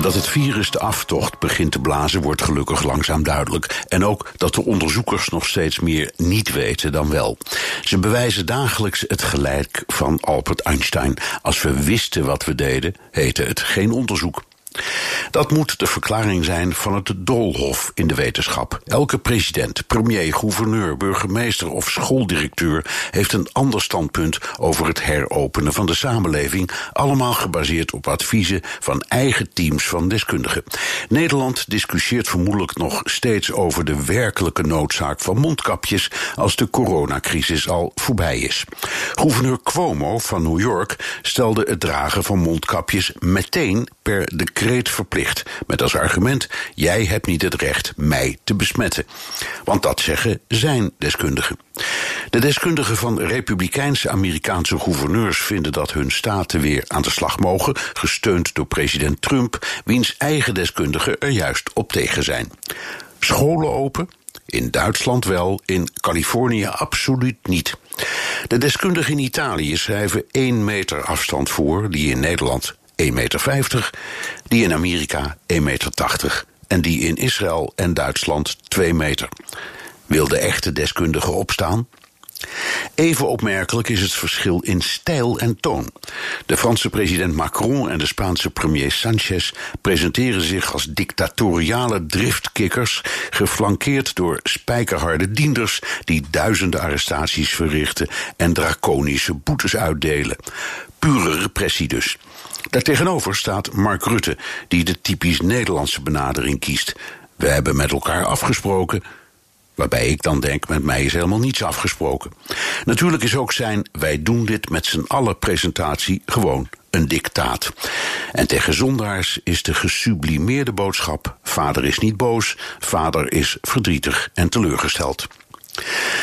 Dat het virus de aftocht begint te blazen wordt gelukkig langzaam duidelijk. En ook dat de onderzoekers nog steeds meer niet weten dan wel. Ze bewijzen dagelijks het gelijk van Albert Einstein. Als we wisten wat we deden, heette het geen onderzoek. Dat moet de verklaring zijn van het doolhof in de wetenschap. Elke president, premier, gouverneur, burgemeester of schooldirecteur heeft een ander standpunt over het heropenen van de samenleving, allemaal gebaseerd op adviezen van eigen teams van deskundigen. Nederland discussieert vermoedelijk nog steeds over de werkelijke noodzaak van mondkapjes als de coronacrisis al voorbij is. Gouverneur Cuomo van New York stelde het dragen van mondkapjes meteen per decreet verplicht. Met als argument: jij hebt niet het recht mij te besmetten. Want dat zeggen zijn deskundigen. De deskundigen van republikeinse Amerikaanse gouverneurs vinden dat hun staten weer aan de slag mogen, gesteund door president Trump, wiens eigen deskundigen er juist op tegen zijn. Scholen open? In Duitsland wel, in Californië absoluut niet. De deskundigen in Italië schrijven één meter afstand voor, die in Nederland 1,50 meter, die in Amerika 1,80 meter en die in Israël en Duitsland 2 meter. Wil de echte deskundige opstaan? Even opmerkelijk is het verschil in stijl en toon. De Franse president Macron en de Spaanse premier Sanchez presenteren zich als dictatoriale driftkikkers, geflankeerd door spijkerharde dienders die duizenden arrestaties verrichten en draconische boetes uitdelen. Pure repressie dus. Daartegenover staat Mark Rutte, die de typisch Nederlandse benadering kiest. We hebben met elkaar afgesproken. Waarbij ik dan denk, met mij is helemaal niets afgesproken. Natuurlijk is ook zijn wij doen dit met z'n allen presentatie gewoon een dictaat. En tegen zondaars is de gesublimeerde boodschap: vader is niet boos, vader is verdrietig en teleurgesteld.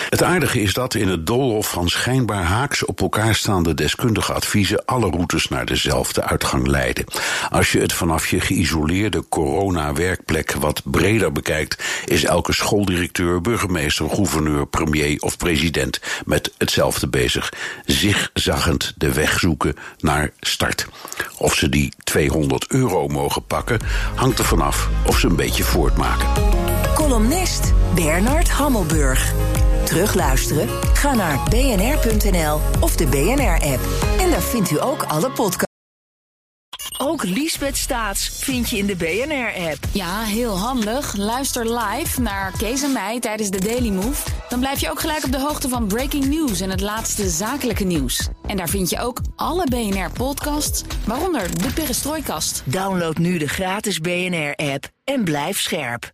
Het aardige is dat in het doolhof van schijnbaar haaks op elkaar staande deskundige adviezen alle routes naar dezelfde uitgang leiden. Als je het vanaf je geïsoleerde corona-werkplek wat breder bekijkt, is elke schooldirecteur, burgemeester, gouverneur, premier of president met hetzelfde bezig. Zigzaggend de weg zoeken naar start. Of ze die 200 euro mogen pakken, hangt er vanaf of ze een beetje voortmaken. Columnist Bernard Hammelburg. Terugluisteren? Ga naar bnr.nl of de BNR-app. En daar vindt u ook alle podcasts. Ook Liesbeth Staats vind je in de BNR-app. Ja, heel handig. Luister live naar Kees en mij tijdens de Daily Move. Dan blijf je ook gelijk op de hoogte van breaking news en het laatste zakelijke nieuws. En daar vind je ook alle BNR-podcasts, waaronder de Perestrooikast. Download nu de gratis BNR-app en blijf scherp.